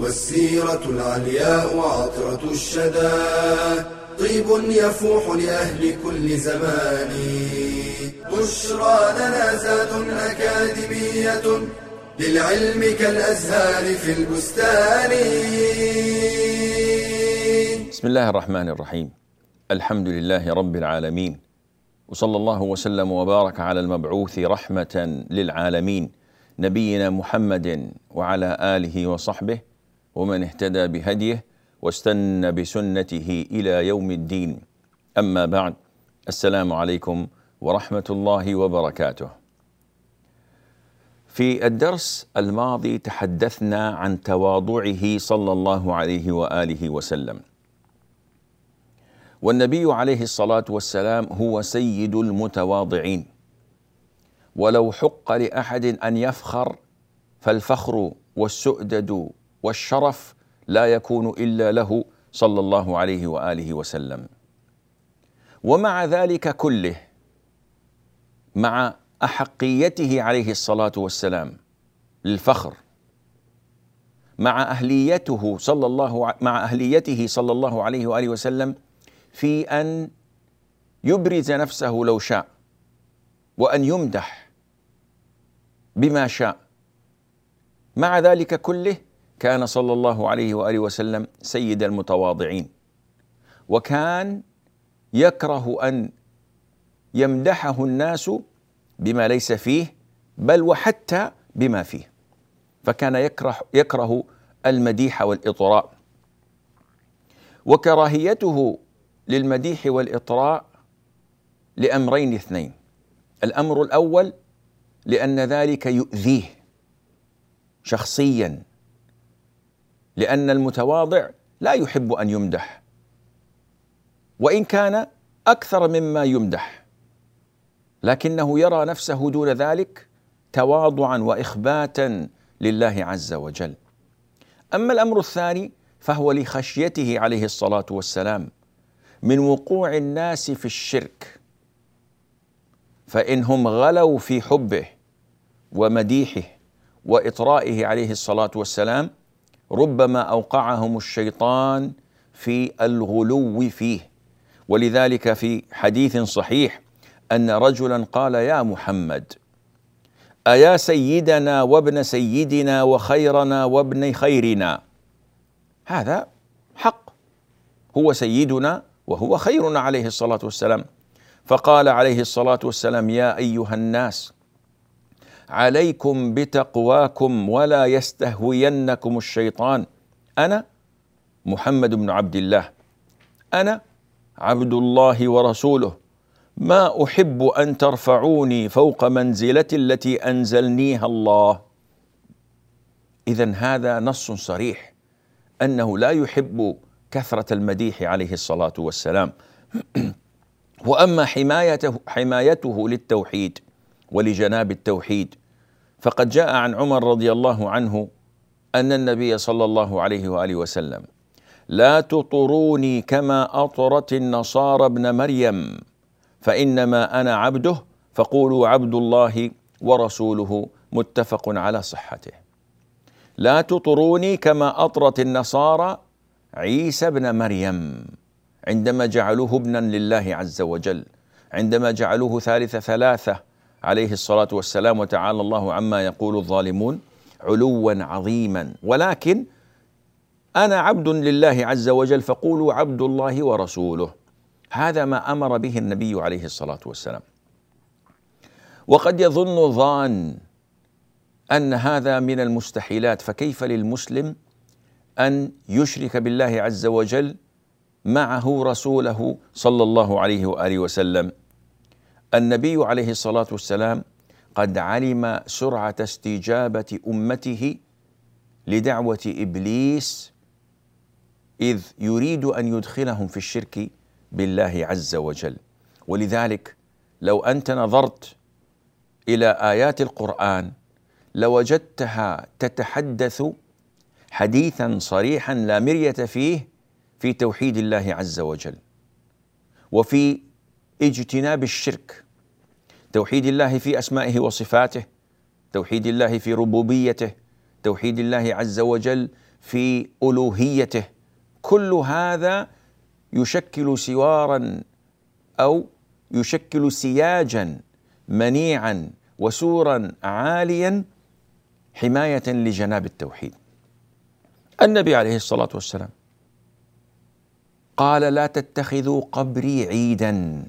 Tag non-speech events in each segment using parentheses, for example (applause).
والسيرة العلياء وعطرة الشدى. طيب يفوح لأهل كل زمان. بشرى لنا زاد أكاديمية للعلم كالأزهار في البستان. بسم الله الرحمن الرحيم. الحمد لله رب العالمين. وصلى الله وسلم وبارك على المبعوث رحمة للعالمين. نبينا محمد وعلى آله وصحبه ومن اهتدى بهديه واستنى بسنته إلى يوم الدين. أما بعد السلام عليكم ورحمة الله وبركاته. في الدرس الماضي تحدثنا عن تواضعه صلى الله عليه وآله وسلم. والنبي عليه الصلاة والسلام هو سيد المتواضعين. ولو حق لأحد أن يفخر فالفخر والسؤدد والشرف لا يكون إلا له صلى الله عليه وآله وسلم. ومع ذلك كله مع أحقيته عليه الصلاة والسلام للفخر مع أهليته صلى الله مع أهليته صلى الله عليه وآله وسلم في أن يبرز نفسه لو شاء وأن يمدح بما شاء. مع ذلك كله كان صلى الله عليه وآله وسلم سيد المتواضعين. وكان يكره أن يمدحه الناس بما ليس فيه بل وحتى بما فيه. فكان يكره يكره المديح والإطراء. وكراهيته للمديح والإطراء لأمرين اثنين. الأمر الأول لأن ذلك يؤذيه شخصيا. لأن المتواضع لا يحب أن يمدح. وإن كان أكثر مما يمدح. لكنه يرى نفسه دون ذلك تواضعا وإخباتا لله عز وجل. أما الأمر الثاني فهو لخشيته عليه الصلاة والسلام من وقوع الناس في الشرك. فإنهم غلوا في حبه ومديحه وإطرائه عليه الصلاة والسلام ربما أوقعهم الشيطان في الغلو فيه. ولذلك في حديث صحيح أن رجلا قال يا محمد أيا سيدنا وابن سيدنا وخيرنا وابن خيرنا؟ هذا حق. هو سيدنا وهو خيرنا عليه الصلاة والسلام. فقال عليه الصلاة والسلام يا أيها الناس عليكم بتقواكم ولا يستهوينكم الشيطان. أنا محمد بن عبد الله. أنا عبد الله ورسوله. ما أحب أن ترفعوني فوق منزلتي التي أنزلنيها الله. اذا هذا نص صريح أنه لا يحب كثرة المديح عليه الصلاة والسلام. (clears throat) وأما حمايته حمايته للتوحيد ولجناب التوحيد. فقد جاء عن عمر رضي الله عنه أن النبي صلى الله عليه وآله وسلم لا تطروني كما أطرت النصارى ابن مريم فإنما أنا عبده فقولوا عبد الله ورسوله متفق على صحته. لا تطروني كما أطرت النصارى عيسى ابن مريم عندما جعلوه ابنا لله عز وجل عندما جعلوه ثالث ثلاثة عليه الصلاة والسلام وتعالى الله عما يقول الظالمون علوا عظيما. ولكن أنا عبد لله عز وجل فقولوا عبد الله ورسوله. هذا ما أمر به النبي عليه الصلاة والسلام. وقد يظن ظان أن هذا من المستحيلات فكيف للمسلم أن يشرك بالله عز وجل معه رسوله صلى الله عليه وآله وسلم؟ النبي عليه الصلاة والسلام قد علم سرعة استجابة أمته لدعوة إبليس إذ يريد أن يدخلهم في الشرك بالله عز وجل. ولذلك لو أنت نظرت إلى آيات القرآن لوجدتها تتحدث حديثا صريحا لا مرية فيه في توحيد الله عز وجل. وفي اجتناب الشرك. توحيد الله في أسمائه وصفاته توحيد الله في ربوبيته توحيد الله عز وجل في ألوهيته. كل هذا يشكل سوارا أو يشكل سياجا منيعا وسورا عاليا حماية لجناب التوحيد. النبي عليه الصلاة والسلام قال لا تتخذوا قبري عيدا.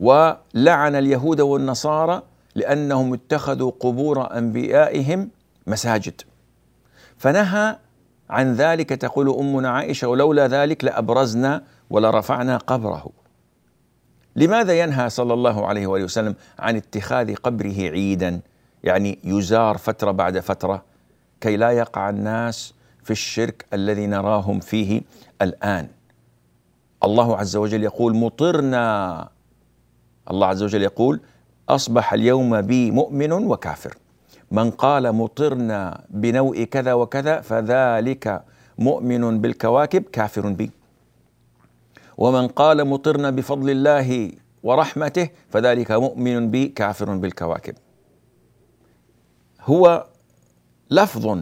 ولعن اليهود والنصارى لأنهم اتخذوا قبور أنبيائهم مساجد. فنهى عن ذلك تقول أمنا عائشة ولولا ذلك لأبرزنا ولرفعنا قبره. لماذا ينهى صلى الله عليه وآله وسلم عن اتخاذ قبره عيدا؟ يعني يزار فترة بعد فترة كي لا يقع الناس في الشرك الذي نراهم فيه الآن. الله عز وجل يقول مطرنا الله عز وجل يقول أصبح اليوم بي مؤمن وكافر. من قال مطرنا بنوء كذا وكذا فذلك مؤمن بالكواكب كافر بي. ومن قال مطرنا بفضل الله ورحمته فذلك مؤمن بي كافر بالكواكب. هو لفظ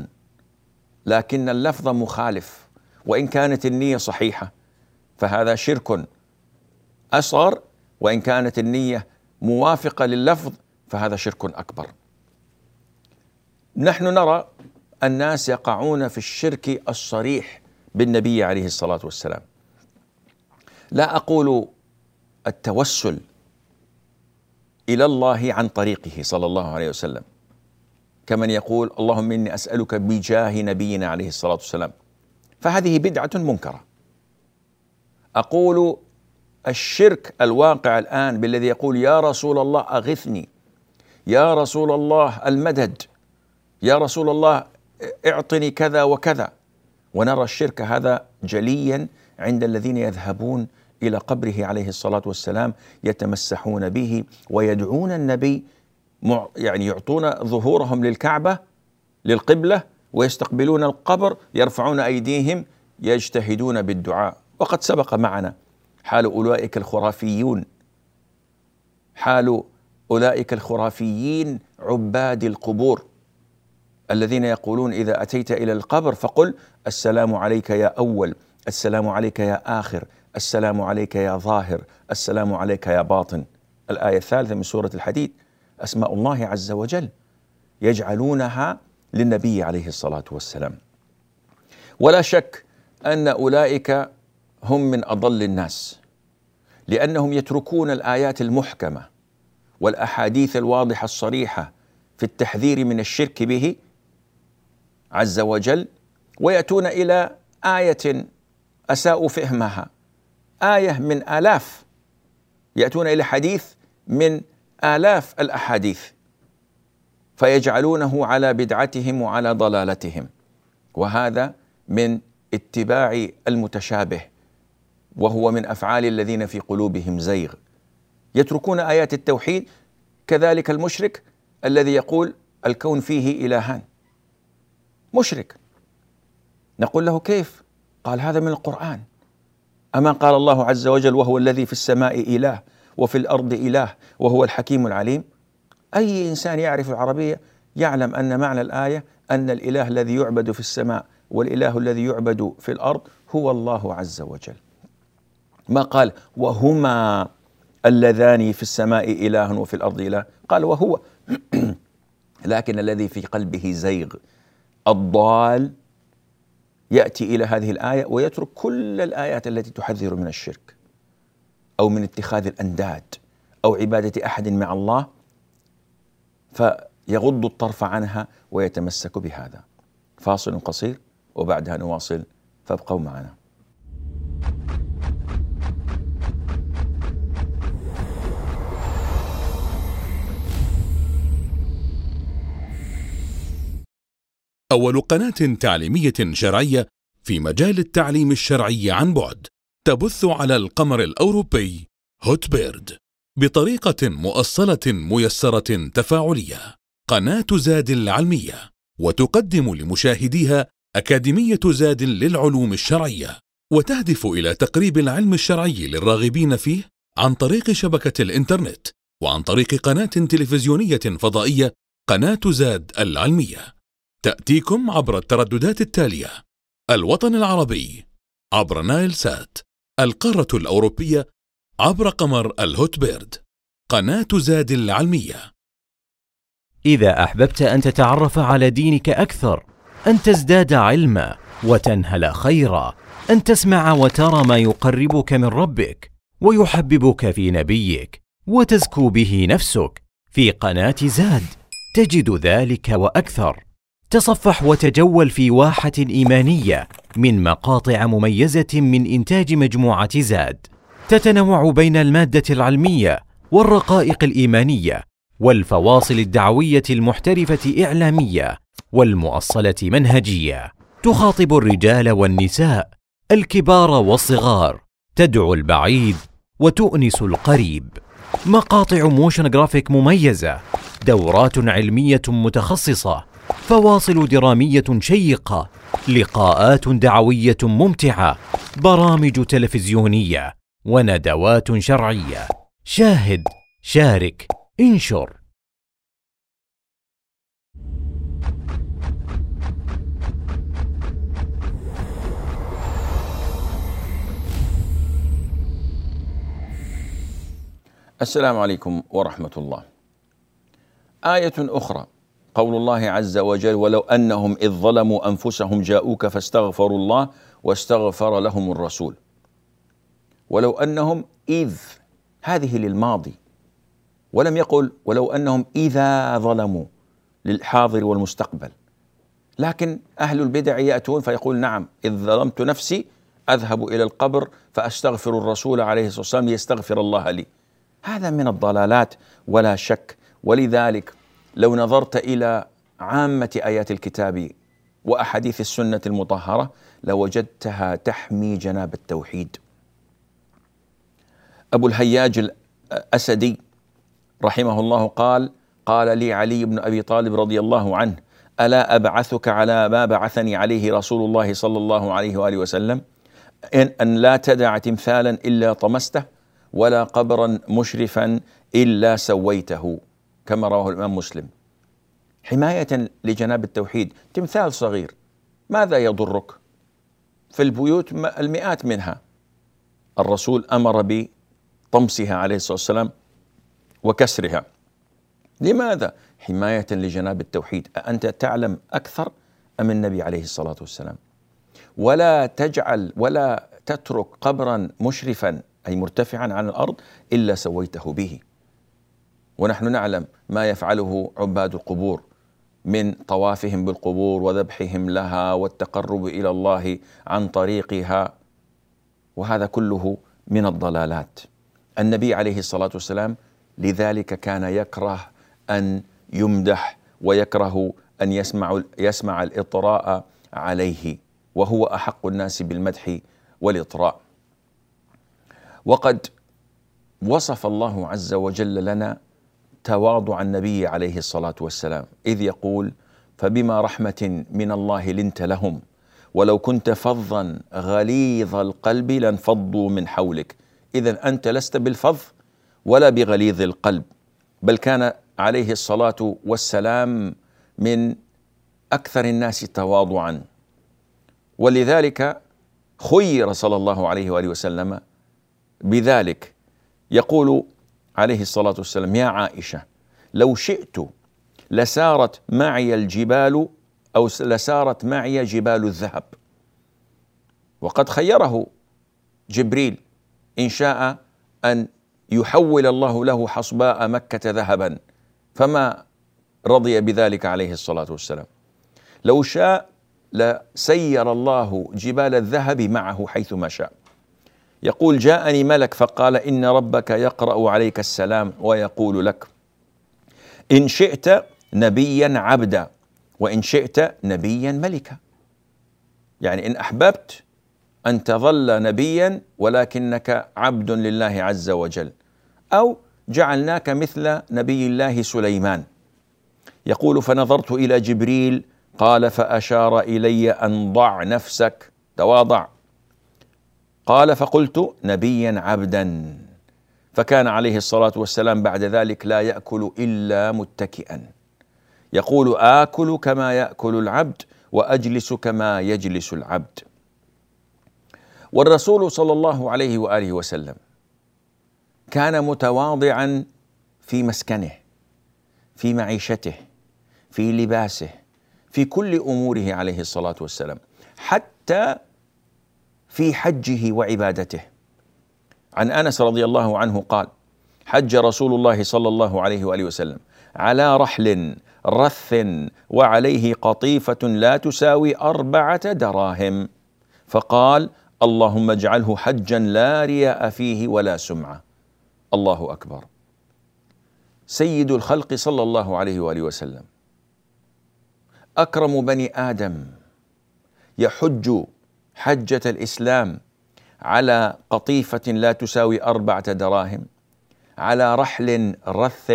لكن اللفظ مخالف. وإن كانت النية صحيحة فهذا شرك أصغر وإن كانت النية موافقة لللفظ فهذا شرك أكبر. نحن نرى الناس يقعون في الشرك الصريح بالنبي عليه الصلاة والسلام. لا أقول التوسل إلى الله عن طريقه صلى الله عليه وسلم. كمن يقول اللهم إني أسألك بجاه نبينا عليه الصلاة والسلام. فهذه بدعة منكرة. أقول الشرك الواقع الآن بالذي يقول يا رسول الله أغثني يا رسول الله المدد يا رسول الله اعطني كذا وكذا. ونرى الشرك هذا جليا عند الذين يذهبون إلى قبره عليه الصلاة والسلام يتمسحون به ويدعون النبي يعني يعطون ظهورهم للكعبة للقبلة ويستقبلون القبر يرفعون أيديهم يجتهدون بالدعاء. وقد سبق معنا حال أولئك الخرافيون. حال أولئك الخرافيين عباد القبور الذين يقولون إذا أتيت إلى القبر فقل السلام عليك يا أول السلام عليك يا آخر السلام عليك يا ظاهر السلام عليك يا باطن. الآية الثالثة من سورة الحديد أسماء الله عز وجل يجعلونها للنبي عليه الصلاة والسلام. ولا شك أن أولئك هم من أضل الناس لأنهم يتركون الآيات المحكمة والأحاديث الواضحة الصريحة في التحذير من الشرك به عز وجل ويأتون إلى آية أساءوا فهمها آية من آلاف يأتون إلى حديث من آلاف الأحاديث فيجعلونه على بدعتهم وعلى ضلالتهم وهذا من اتباع المتشابه وهو من أفعال الذين في قلوبهم زيغ. يتركون آيات التوحيد كذلك المشرك الذي يقول الكون فيه إلهان. مشرك. نقول له كيف؟ قال هذا من القرآن. أما قال الله عز وجل وهو الذي في السماء إله وفي الأرض إله وهو الحكيم العليم. أي إنسان يعرف العربية يعلم أن معنى الآية أن الإله الذي يعبد في السماء والإله الذي يعبد في الأرض هو الله عز وجل. ما قال وهما اللذان في السماء إله وفي الأرض إله. قال وهو. (clears throat) لكن الذي في قلبه زيغ الضال يأتي إلى هذه الآية ويترك كل الآيات التي تحذر من الشرك أو من اتخاذ الأنداد أو عبادة أحد مع الله فيغض الطرف عنها ويتمسك بهذا. فاصل قصير وبعدها نواصل فابقوا معنا. أول قناة تعليمية شرعية في مجال التعليم الشرعي عن بعد تبث على القمر الأوروبي هوت بيرد بطريقة مؤصلة ميسرة تفاعلية. قناة زاد العلمية وتقدم لمشاهديها أكاديمية زاد للعلوم الشرعية وتهدف إلى تقريب العلم الشرعي للراغبين فيه عن طريق شبكة الإنترنت وعن طريق قناة تلفزيونية فضائية قناة زاد العلمية. تأتيكم عبر الترددات التالية. الوطن العربي. عبر نايل سات. القارة الأوروبية. عبر قمر الهوت بيرد. قناة زاد العلمية. إذا أحببت أن تتعرف على دينك أكثر أن تزداد علما وتنهل خيرا أن تسمع وترى ما يقربك من ربك ويحببك في نبيك وتزكو به نفسك. في قناة زاد تجد ذلك وأكثر. تصفح وتجول في واحة إيمانية من مقاطع مميزة من إنتاج مجموعة زاد. تتنوع بين المادة العلمية والرقائق الإيمانية والفواصل الدعوية المحترفة إعلامية والمؤصلة منهجية. تخاطب الرجال والنساء الكبار والصغار تدعو البعيد وتؤنس القريب. مقاطع motion graphic مميزة دورات علمية متخصصة فواصل درامية شيقة لقاءات دعوية ممتعة برامج تلفزيونية وندوات شرعية. شاهد شارك انشر. السلام عليكم ورحمة الله. آية أخرى. قول الله عز وجل ولو أنهم إذ ظلموا أنفسهم جاءوك فاستغفروا الله واستغفر لهم الرسول. ولو أنهم إذ هذه للماضي. ولم يقل ولو أنهم إذا ظلموا للحاضر والمستقبل. لكن أهل البدع يأتون فيقول نعم إذ ظلمت نفسي أذهب إلى القبر فأستغفر الرسول عليه الصلاة والسلام ليستغفر الله لي. هذا من الضلالات ولا شك. ولذلك لو نظرت إلى عامة آيات الكتاب وأحاديث السنة المطهرة لوجدتها تحمي جناب التوحيد. أبو الهياج الأسدي رحمه الله قال: قال لي علي بن أبي طالب رضي الله عنه: ألا أبعثك على ما بعثني عليه رسول الله صلى الله عليه وآله وسلم ان أن لا تدع تمثالا إلا طمسته ولا قبرا مشرفا إلا سويته كما رواه الإمام مسلم. حماية لجناب التوحيد تمثال صغير. ماذا يضرك؟ في البيوت المئات منها. الرسول أمر بطمسها عليه الصلاة والسلام وكسرها. لماذا؟ حماية لجناب التوحيد. أأنت تعلم أكثر أم النبي عليه الصلاة والسلام؟ ولا تجعل ولا تترك قبرا مشرفا أي مرتفعا عن الأرض إلا سويته به. ونحن نعلم ما يفعله عباد القبور من طوافهم بالقبور وذبحهم لها والتقرب إلى الله عن طريقها وهذا كله من الضلالات. النبي عليه الصلاة والسلام لذلك كان يكره أن يمدح ويكره أن يسمع يسمع الإطراء عليه وهو أحق الناس بالمدح والإطراء. وقد وصف الله عز وجل لنا تواضع النبي عليه الصلاة والسلام إذ يقول فبما رحمة من الله لنت لهم ولو كنت فظا غليظ القلب لانفضوا من حولك. اذا أنت لست بالفظ ولا بغليظ القلب بل كان عليه الصلاة والسلام من أكثر الناس تواضعا. ولذلك خير صلى الله عليه وآله وسلم بذلك. يقول عليه الصلاة والسلام يا عائشة لو شئت لسارت معي الجبال أو لسارت معي جبال الذهب. وقد خيره جبريل إن شاء أن يحول الله له حصباء مكة ذهبا. فما رضي بذلك عليه الصلاة والسلام. لو شاء لسير الله جبال الذهب معه حيثما شاء. يقول جاءني ملك فقال إن ربك يقرأ عليك السلام ويقول لك إن شئت نبيا عبدا وإن شئت نبيا ملكا. يعني إن أحببت أن تظل نبيا ولكنك عبد لله عز وجل. أو جعلناك مثل نبي الله سليمان. يقول فنظرت إلى جبريل قال فأشار إلي أن ضع نفسك. تواضع. قال فقلت نبيا عبدا. فكان عليه الصلاة والسلام بعد ذلك لا يأكل إلا متكئا. يقول آكل كما يأكل العبد وأجلس كما يجلس العبد. والرسول صلى الله عليه وآله وسلم كان متواضعا في مسكنه في معيشته في لباسه في كل أموره عليه الصلاة والسلام. حتى في حجه وعبادته. عن أنس رضي الله عنه قال حج رسول الله صلى الله عليه وآله وسلم على رحل رث وعليه قطيفة لا تساوي أربعة دراهم. فقال اللهم اجعله حجا لا رياء فيه ولا سمعة. الله أكبر. سيد الخلق صلى الله عليه وآله وسلم. أكرم بني آدم. يحج حجة الإسلام على قطيفة لا تساوي أربعة دراهم على رحل رث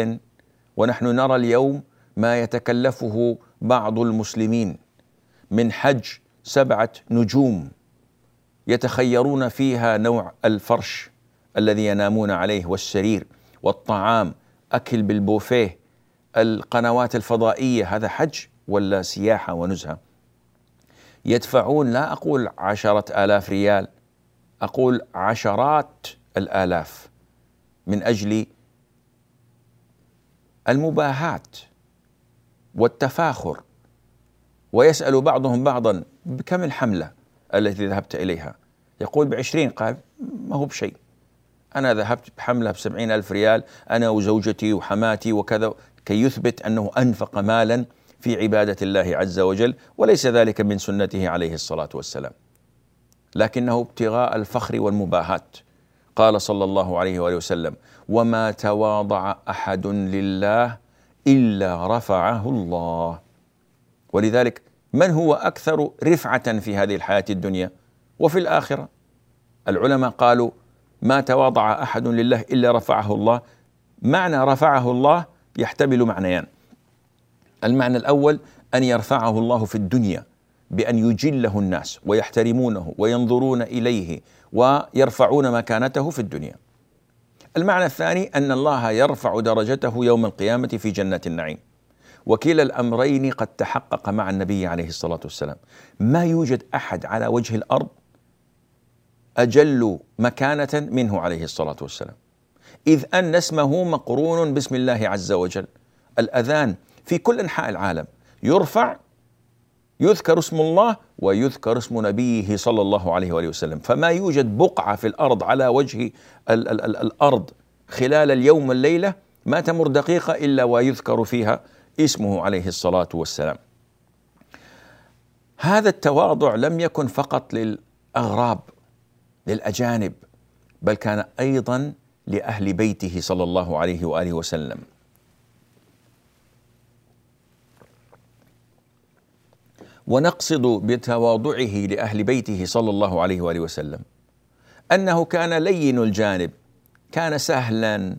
ونحن نرى اليوم ما يتكلفه بعض المسلمين من حج سبعة نجوم يتخيرون فيها نوع الفرش الذي ينامون عليه والسرير والطعام أكل بالبوفيه القنوات الفضائية هذا حج ولا سياحة ونزهة؟ يدفعون لا أقول عشرة آلاف ريال أقول عشرات الآلاف من أجل المباهاة والتفاخر. ويسأل بعضهم بعضا بكم الحملة التي ذهبت إليها؟ يقول بعشرين قال ما هو بشيء أنا ذهبت بحملة بسبعين ألف ريال أنا وزوجتي وحماتي وكذا. كي يثبت أنه أنفق مالا في عبادة الله عز وجل وليس ذلك من سنته عليه الصلاة والسلام. لكنه ابتغاء الفخر والمباهاة. قال صلى الله عليه وآله وسلم وما تواضع أحد لله إلا رفعه الله. ولذلك من هو أكثر رفعة في هذه الحياة الدنيا؟ وفي الآخرة. العلماء قالوا ما تواضع أحد لله إلا رفعه الله. معنى رفعه الله يحتمل معنيان. المعنى الأول أن يرفعه الله في الدنيا بأن يجله الناس ويحترمونه وينظرون إليه ويرفعون مكانته في الدنيا. المعنى الثاني أن الله يرفع درجته يوم القيامة في جنة النعيم. وكلا الأمرين قد تحقق مع النبي عليه الصلاة والسلام. ما يوجد أحد على وجه الأرض أجل مكانة منه عليه الصلاة والسلام. إذ أن اسمه مقرون باسم الله عز وجل. الأذان في كل أنحاء العالم يرفع يذكر اسم الله ويذكر اسم نبيه صلى الله عليه وآله وسلم فما يوجد بقعة في الأرض على وجه ال ال ال الأرض خلال اليوم والليلة ما تمر دقيقة إلا ويذكر فيها اسمه عليه الصلاة والسلام. هذا التواضع لم يكن فقط للأغراب للأجانب بل كان أيضا لأهل بيته صلى الله عليه وآله وسلم. ونقصد بتواضعه لأهل بيته صلى الله عليه وآله وسلم. أنه كان لين الجانب كان سهلا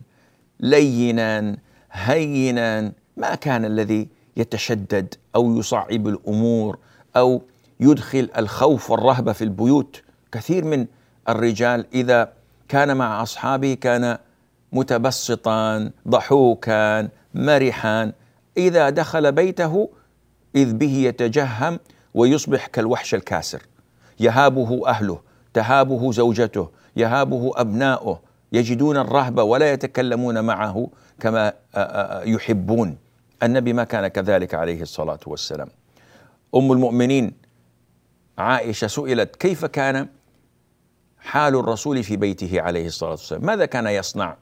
لينا هينا ما كان الذي يتشدد أو يصعب الأمور أو يدخل الخوف والرهبه في البيوت. كثير من الرجال إذا كان مع أصحابه كان متبسطا ضحوكا مرحا. إذا دخل بيته إذ به يتجهم ويصبح كالوحش الكاسر. يهابه أهله تهابه زوجته يهابه أبناؤه يجدون الرهبه ولا يتكلمون معه كما يحبون. النبي ما كان كذلك عليه الصلاة والسلام. أم المؤمنين عائشة سئلت كيف كان حال الرسول في بيته عليه الصلاة والسلام؟ ماذا كان يصنع؟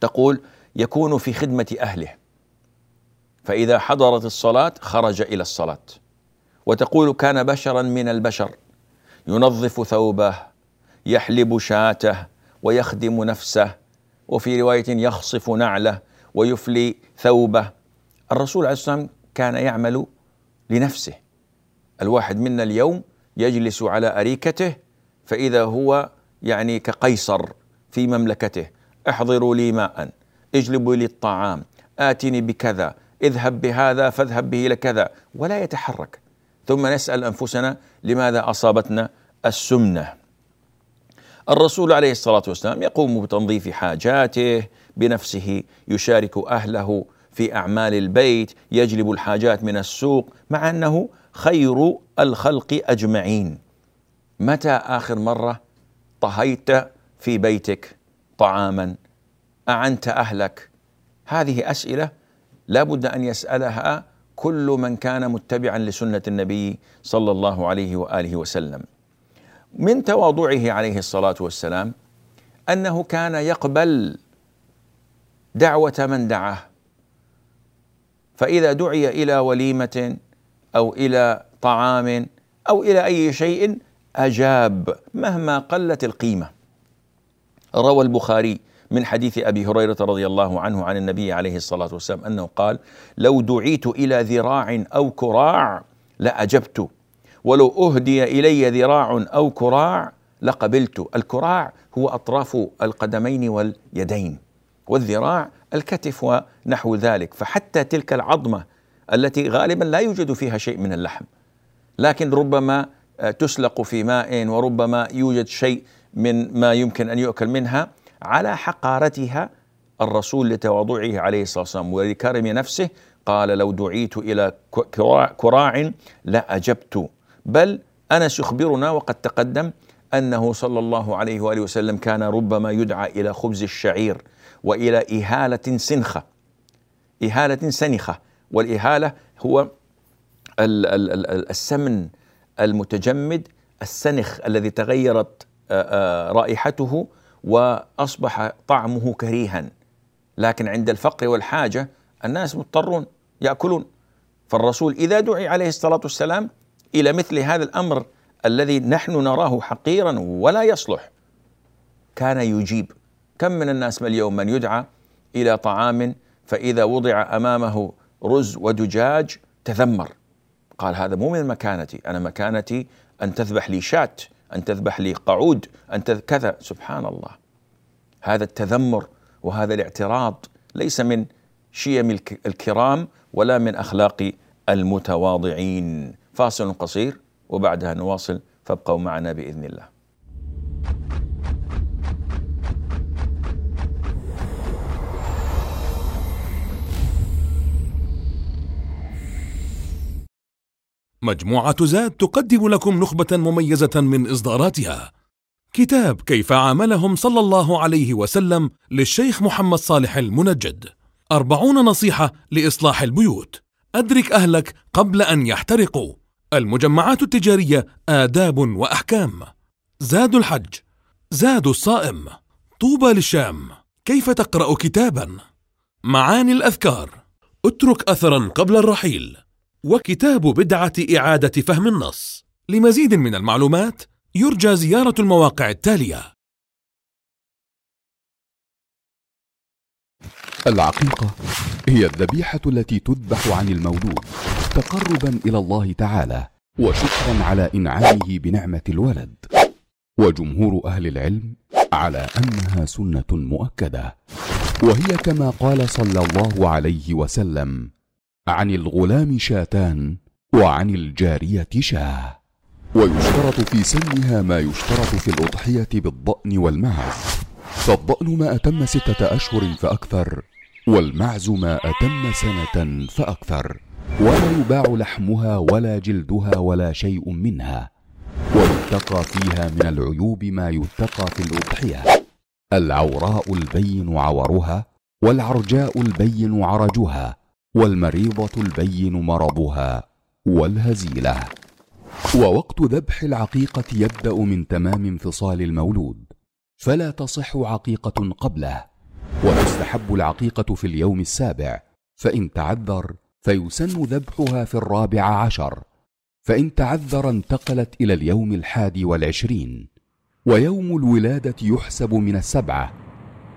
تقول يكون في خدمة أهله. فإذا حضرت الصلاة خرج إلى الصلاة. وتقول كان بشرا من البشر. ينظف ثوبه يحلب شاته ويخدم نفسه وفي رواية يخصف نعله ويفلي ثوبه. الرسول عليه الصلاة والسلام كان يعمل لنفسه. الواحد منا اليوم يجلس على أريكته فإذا هو يعني كقيصر في مملكته. احضروا لي ماء اجلبوا لي الطعام آتني بكذا. اذهب بهذا فاذهب به إلى كذا. ولا يتحرك. ثم نسأل أنفسنا لماذا أصابتنا السمنة. الرسول عليه الصلاة والسلام يقوم بتنظيف حاجاته بنفسه يشارك أهله في أعمال البيت يجلب الحاجات من السوق مع أنه خير الخلق أجمعين. متى آخر مرة طهيت في بيتك طعاما؟ أعنت أهلك؟ هذه أسئلة لا بد أن يسألها كل من كان متبعا لسنة النبي صلى الله عليه وآله وسلم. من تواضعه عليه الصلاة والسلام أنه كان يقبل دعوة من دعاه. فإذا دعي إلى وليمة أو إلى طعام أو إلى أي شيء أجاب مهما قلت القيمة. روى البخاري من حديث أبي هريرة رضي الله عنه عن النبي عليه الصلاة والسلام أنه قال: لو دعيت إلى ذراع أو كراع لأجبت ولو أهدي إلي ذراع أو كراع لقبلت، الكراع هو أطراف القدمين واليدين، والذراع الكتف ونحو ذلك، فحتى تلك العظمة التي غالبا لا يوجد فيها شيء من اللحم، لكن ربما تسلق في ماء وربما يوجد شيء من ما يمكن أن يؤكل منها. على حقارتها الرسول لتواضعه عليه الصلاة والسلام ولكرم نفسه قال لو دعيت إلى كراع لاجبت بل انس يخبرنا وقد تقدم أنه صلى الله عليه وآله وسلم كان ربما يدعى إلى خبز الشعير وإلى إهالة سنخة إهالة سنخة والإهالة هو السمن المتجمد السنخ الذي تغيرت رائحته وأصبح طعمه كريها. لكن عند الفقر والحاجة الناس مضطرون يأكلون. فالرسول إذا دعي عليه الصلاة والسلام إلى مثل هذا الأمر الذي نحن نراه حقيرا ولا يصلح كان يجيب. كم من الناس اليوم من يدعى إلى طعام فإذا وضع أمامه رز ودجاج تذمر. قال هذا مو من مكانتي أنا مكانتي أن تذبح لي شاة. أن تذبح لي قعود أن كذا. سبحان الله هذا التذمر وهذا الاعتراض ليس من شيم الكرام ولا من أخلاق المتواضعين. فاصل قصير وبعدها نواصل. فابقوا معنا بإذن الله. مجموعة زاد تقدم لكم نخبة مميزة من إصداراتها. كتاب كيف عاملهم صلى الله عليه وسلم للشيخ محمد صالح المنجد. أربعون نصيحة لإصلاح البيوت. أدرك أهلك قبل أن يحترقوا. المجمعات التجارية آداب وأحكام. زاد الحج. زاد الصائم. طوبى للشام. كيف تقرأ كتابا. معاني الأذكار. اترك أثرا قبل الرحيل. وكتاب بدعة إعادة فهم النص. لمزيد من المعلومات يرجى زيارة المواقع التالية: العقيقة هي الذبيحة التي تذبح عن المولود تقربا إلى الله تعالى وشكرا على إنعامه بنعمة الولد. وجمهور أهل العلم على أنها سنة مؤكدة، وهي كما قال صلى الله عليه وسلم: عن الغلام شاتان وعن الجارية شاه. ويشترط في سنها ما يشترط في الأضحية بالضأن والمعز. فالضأن ما أتم ستة أشهر فأكثر والمعز ما أتم سنة فأكثر. ولا يباع لحمها ولا جلدها ولا شيء منها. ويتقى فيها من العيوب ما يتقى في الأضحية. العوراء البين عورها والعرجاء البين عرجها. والمريضة البين مرضها والهزيلة. ووقت ذبح العقيقة يبدأ من تمام انفصال المولود فلا تصح عقيقة قبله. وتستحب العقيقة في اليوم السابع فإن تعذر فيسن ذبحها في الرابع عشر. فإن تعذر انتقلت إلى اليوم الحادي والعشرين. ويوم الولادة يحسب من السبعة.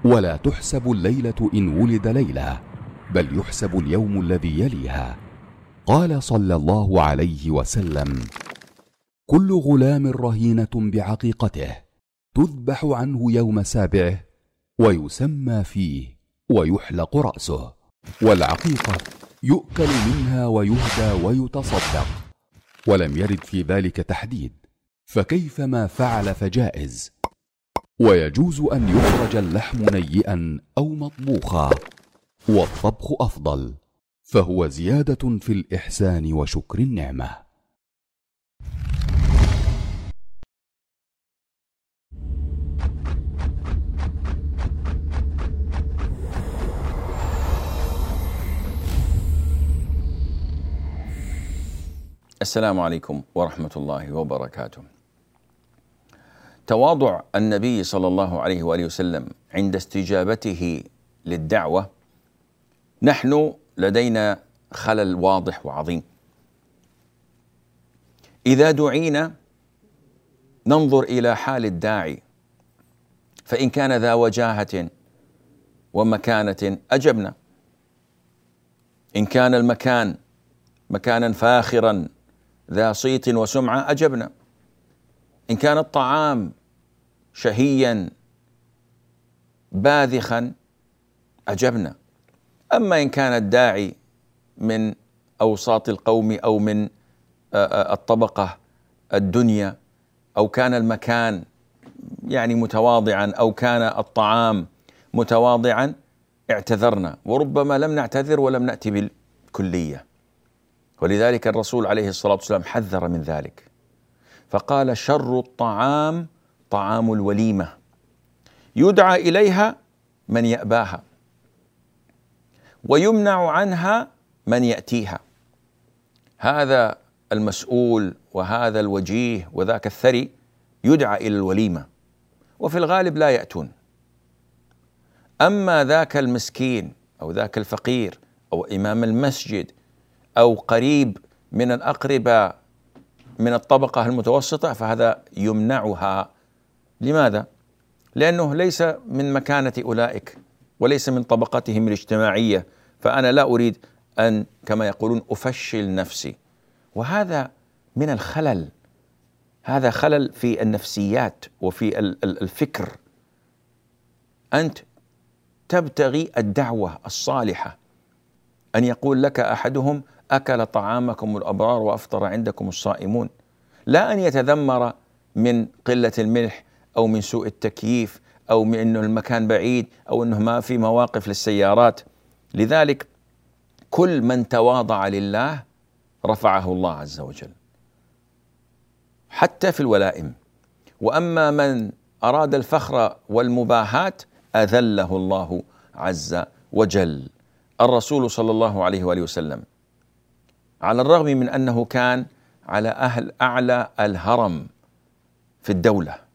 ولا تحسب الليلة إن ولد ليلة. بل يحسب اليوم الذي يليها. قال صلى الله عليه وسلم كل غلام رهينة بعقيقته تذبح عنه يوم سابعه ويسمى فيه ويحلق رأسه والعقيقة يؤكل منها ويهدى ويتصدق ولم يرد في ذلك تحديد فكيف ما فعل فجائز؟ ويجوز أن يخرج اللحم نيئا أو مطبوخا. والطبخ أفضل فهو زيادة في الإحسان وشكر النعمة السلام عليكم ورحمة الله وبركاته. تواضع النبي صلى الله عليه وآله وسلم عند استجابته للدعوة نحن لدينا خلل واضح وعظيم. إذا دعينا ننظر إلى حال الداعي فإن كان ذا وجاهة ومكانة أجبنا. إن كان المكان مكانا فاخرا ذا صيت وسمعة أجبنا إن كان الطعام شهيا باذخا أجبنا أما إن كان الداعي من أوساط القوم أو من الطبقة الدنيا أو كان المكان يعني متواضعا أو كان الطعام متواضعا اعتذرنا. وربما لم نعتذر ولم نأتي بالكلية. ولذلك الرسول عليه الصلاة والسلام حذر من ذلك. فقال شر الطعام طعام الوليمة. يدعى إليها من يأباها. ويمنع عنها من يأتيها. هذا المسؤول وهذا الوجيه وذاك الثري يدعى إلى الوليمة وفي الغالب لا يأتون. أما ذاك المسكين أو ذاك الفقير أو إمام المسجد أو قريب من الاقرباء من الطبقة المتوسطة فهذا يمنعها. لماذا؟ لأنه ليس من مكانة أولئك. وليس من طبقتهم الاجتماعية. فأنا لا أريد أن كما يقولون أفشل نفسي. وهذا من الخلل. هذا خلل في النفسيات وفي الفكر. أنت تبتغي الدعوة الصالحة. أن يقول لك أحدهم أكل طعامكم الأبرار وأفطر عندكم الصائمون. لا أن يتذمر من قلة الملح أو من سوء التكييف أو من إنه المكان بعيد أو إنه ما في مواقف للسيارات. لذلك كل من تواضع لله رفعه الله عز وجل. حتى في الولائم. وأما من أراد الفخر والمباهاة أذله الله عز وجل. الرسول صلى الله عليه وآله وسلم. على الرغم من أنه كان على أهل أعلى الهرم في الدولة.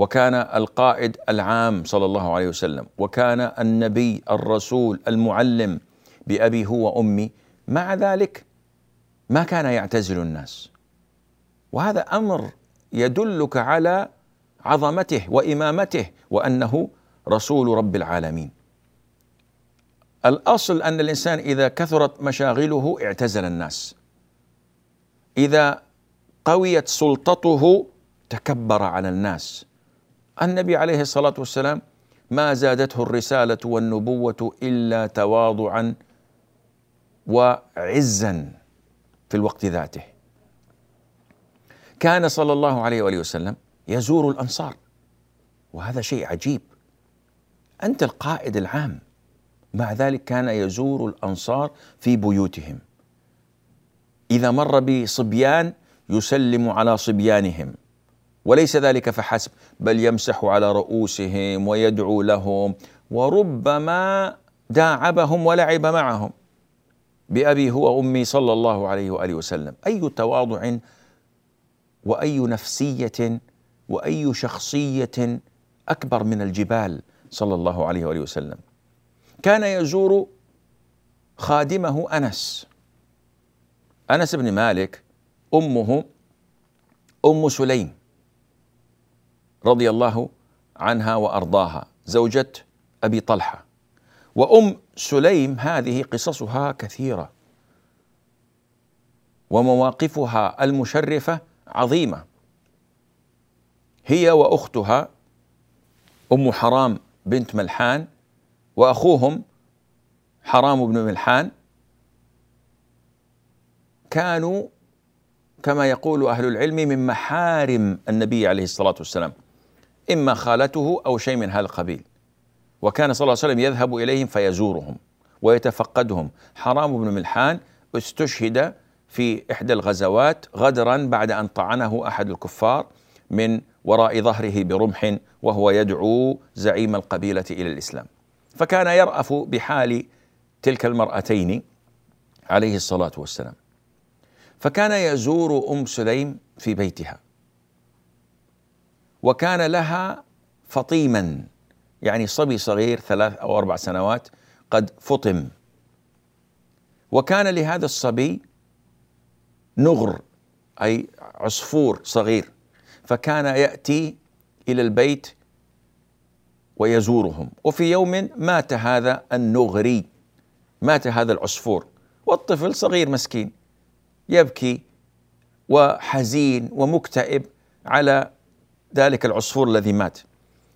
وكان القائد العام صلى الله عليه وسلم وكان النبي الرسول المعلم بأبي هو وأمي. مع ذلك ما كان يعتزل الناس. وهذا أمر يدلك على عظمته وإمامته وأنه رسول رب العالمين. الأصل أن الإنسان إذا كثرت مشاغله اعتزل الناس. إذا قويت سلطته تكبر على الناس. النبي عليه الصلاة والسلام ما زادته الرسالة والنبوة إلا تواضعا وعزا في الوقت ذاته. كان صلى الله عليه وآله وسلم يزور الأنصار وهذا شيء عجيب. أنت القائد العام. مع ذلك كان يزور الأنصار في بيوتهم. إذا مر بصبيان يسلم على صبيانهم. وليس ذلك فحسب بل يمسح على رؤوسهم ويدعو لهم وربما داعبهم ولعب معهم. بأبي هو وأمي صلى الله عليه وآله وسلم. أي تواضع وأي نفسية وأي شخصية أكبر من الجبال صلى الله عليه وآله وسلم. كان يزور خادمه أنس. أنس بن مالك أمه أم سليم. رضي الله عنها وأرضاها زوجة أبي طلحة. وأم سليم هذه قصصها كثيرة. ومواقفها المشرفة عظيمة. هي وأختها أم حرام بنت ملحان وأخوهم حرام بن ملحان كانوا كما يقول أهل العلم من محارم النبي عليه الصلاة والسلام. إما خالته أو شيء من هذا القبيل. وكان صلى الله عليه وسلم يذهب إليهم فيزورهم ويتفقدهم. حرام بن ملحان استشهد في إحدى الغزوات غدرا بعد أن طعنه أحد الكفار من وراء ظهره برمح وهو يدعو زعيم القبيلة إلى الإسلام. فكان يرأف بحال تلك المرأتين عليه الصلاة والسلام. فكان يزور أم سليم في بيتها. وكان لها فطيما. يعني صبي صغير ثلاث أو أربع سنوات قد فطم. وكان لهذا الصبي نغر أي عصفور صغير. فكان يأتي إلى البيت ويزورهم. وفي يوم مات هذا النغري مات هذا العصفور. والطفل صغير مسكين يبكي وحزين ومكتئب على ذلك العصفور الذي مات.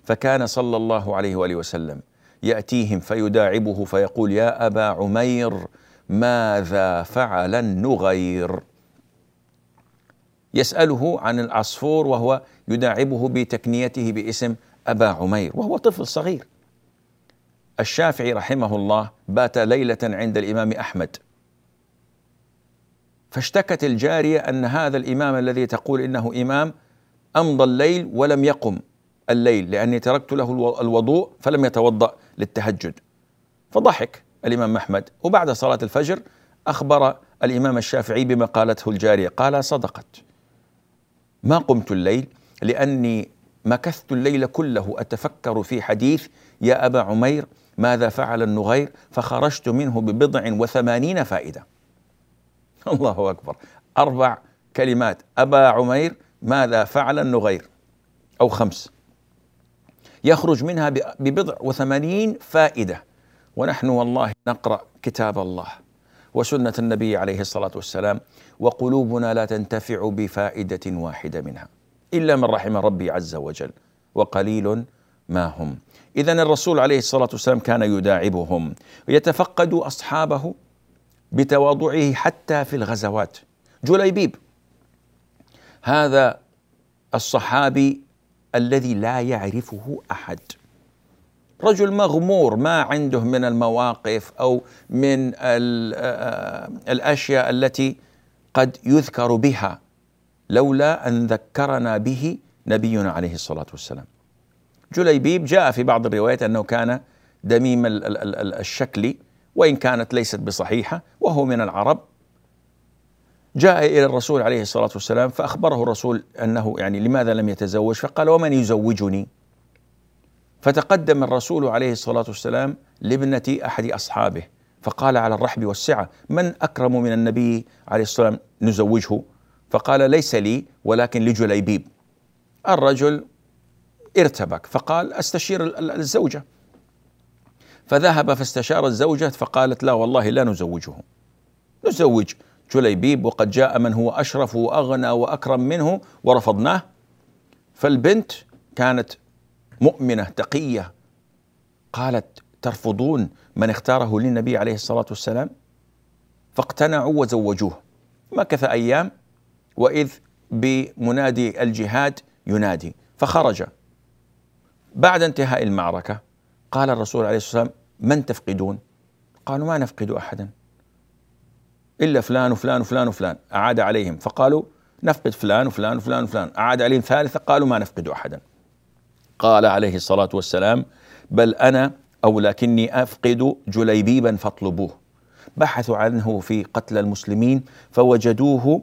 فكان صلى الله عليه وآله وسلم يأتيهم فيداعبه فيقول يا أبا عمير ماذا فعل النغير؟ يسأله عن العصفور وهو يداعبه بتكنيته باسم أبا عمير وهو طفل صغير. الشافعي رحمه الله بات ليلة عند الإمام أحمد. فاشتكت الجارية أن هذا الإمام الذي تقول إنه إمام أمضى الليل ولم يقم الليل لأني تركت له الوضوء فلم يتوضأ للتهجد. فضحك الإمام أحمد. وبعد صلاة الفجر أخبر الإمام الشافعي بما قالته الجارية. قال صدقت. ما قمت الليل لأني مكثت الليل كله. أتفكر في حديث يا أبا عمير ماذا فعل النغير؟ فخرجت منه ببضع وثمانين فائدة. (laughs) الله أكبر. أربع كلمات. أبا عمير ماذا فعل النغير؟ أو خمس. يخرج منها ببضع وثمانين فائدة. ونحن والله نقرأ كتاب الله وسنة النبي عليه الصلاة والسلام وقلوبنا لا تنتفع بفائدة واحدة منها إلا من رحم ربي عز وجل وقليل ما هم. اذا الرسول عليه الصلاة والسلام كان يداعبهم ويتفقد أصحابه بتواضعه حتى في الغزوات. جليبيب هذا الصحابي الذي لا يعرفه أحد رجل مغمور ما عنده من المواقف أو من الأشياء التي قد يذكر بها لولا أن ذكرنا به نبينا عليه الصلاة والسلام. جليبيب جاء في بعض الروايات أنه كان دميم الشكل وإن كانت ليست بصحيحة وهو من العرب جاء إلى الرسول عليه الصلاة والسلام فأخبره الرسول أنه يعني لماذا لم يتزوج؟ فقال ومن يزوجني؟ فتقدم الرسول عليه الصلاة والسلام لابنة أحد أصحابه فقال على الرحب والسعة من أكرم من النبي عليه الصلاة والسلام نزوجه؟ فقال ليس لي ولكن لجليبيب. الرجل ارتبك فقال أستشير الزوجة. فذهب فاستشار الزوجة فقالت لا والله لا نزوجه. نزوج جليبيب وقد جاء من هو أشرف وأغنى وأكرم منه ورفضناه. فالبنت كانت مؤمنة تقية قالت ترفضون من اختاره للنبي عليه الصلاة والسلام؟ فاقتنعوا وزوجوه. مكث أيام وإذ بمنادي الجهاد ينادي فخرج. بعد انتهاء المعركة قال الرسول عليه الصلاة والسلام من تفقدون؟ قالوا ما نفقد أحدا. إلا فلان وفلان وفلان وفلان أعاد عليهم. فقالوا نفقد فلان وفلان وفلان وفلان. أعاد عليهم ثالثه قالوا ما نفقد أحدا. قال عليه الصلاة والسلام بل أنا أو لكني أفقد جليبيبا فاطلبوه. بحثوا عنه في قتل المسلمين فوجدوه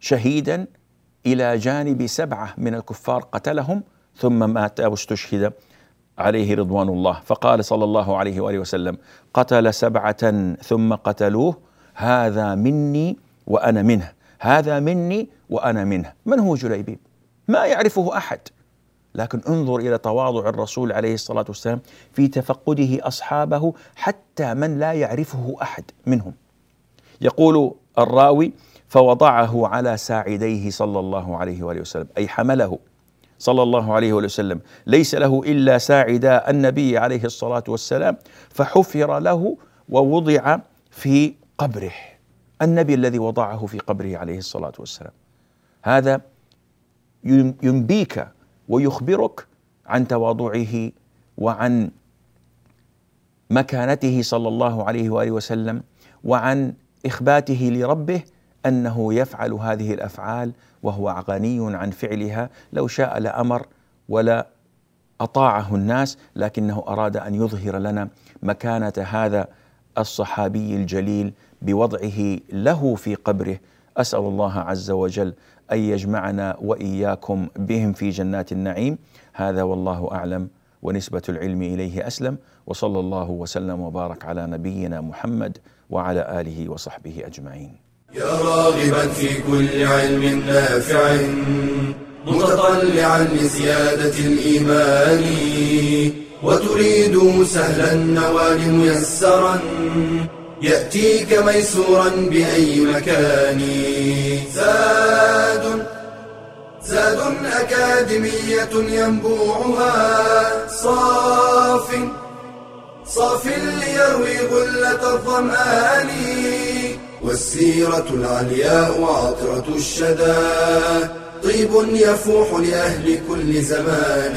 شهيدا إلى جانب سبعة من الكفار قتلهم ثم مات واستشهد عليه رضوان الله. فقال صلى الله عليه وآله وسلم قتل سبعة ثم قتلوه هذا مني وأنا منه. هذا مني وأنا منه. من هو جليبيب ما يعرفه أحد. لكن انظر إلى تواضع الرسول عليه الصلاة والسلام في تفقده أصحابه حتى من لا يعرفه أحد منهم. يقول الراوي فوضعه على ساعديه صلى الله عليه وآله وسلم أي حمله صلى الله عليه وآله وسلم. ليس له إلا ساعدا النبي عليه الصلاة والسلام فحفر له ووضع في قبره النبي الذي وضعه في قبره عليه الصلاة والسلام. هذا ينبيك ويخبرك عن تواضعه وعن مكانته صلى الله عليه وآله وسلم وعن إخباته لربه أنه يفعل هذه الأفعال وهو غني عن فعلها. لو شاء لأمر ولا أطاعه الناس لكنه أراد أن يظهر لنا مكانة هذا الصحابي الجليل بوضعه له في قبره. أسأل الله عز وجل أن يجمعنا وإياكم بهم في جنات النعيم. هذا والله أعلم ونسبة العلم إليه أسلم. وصلى الله وسلم وبارك على نبينا محمد وعلى آله وصحبه أجمعين. يا راغبا في كل علم نافع متطلعا لزيادة الإيمان. وتريد سهلا النوال ميسرا يأتيك ميسورا بأي مكان. زاد زاد أكاديمية ينبوعها. صاف صاف ليروي غلة الظمآن. والسيرة العلياء عطرة الشدى. طيب يفوح لأهل كل زمان.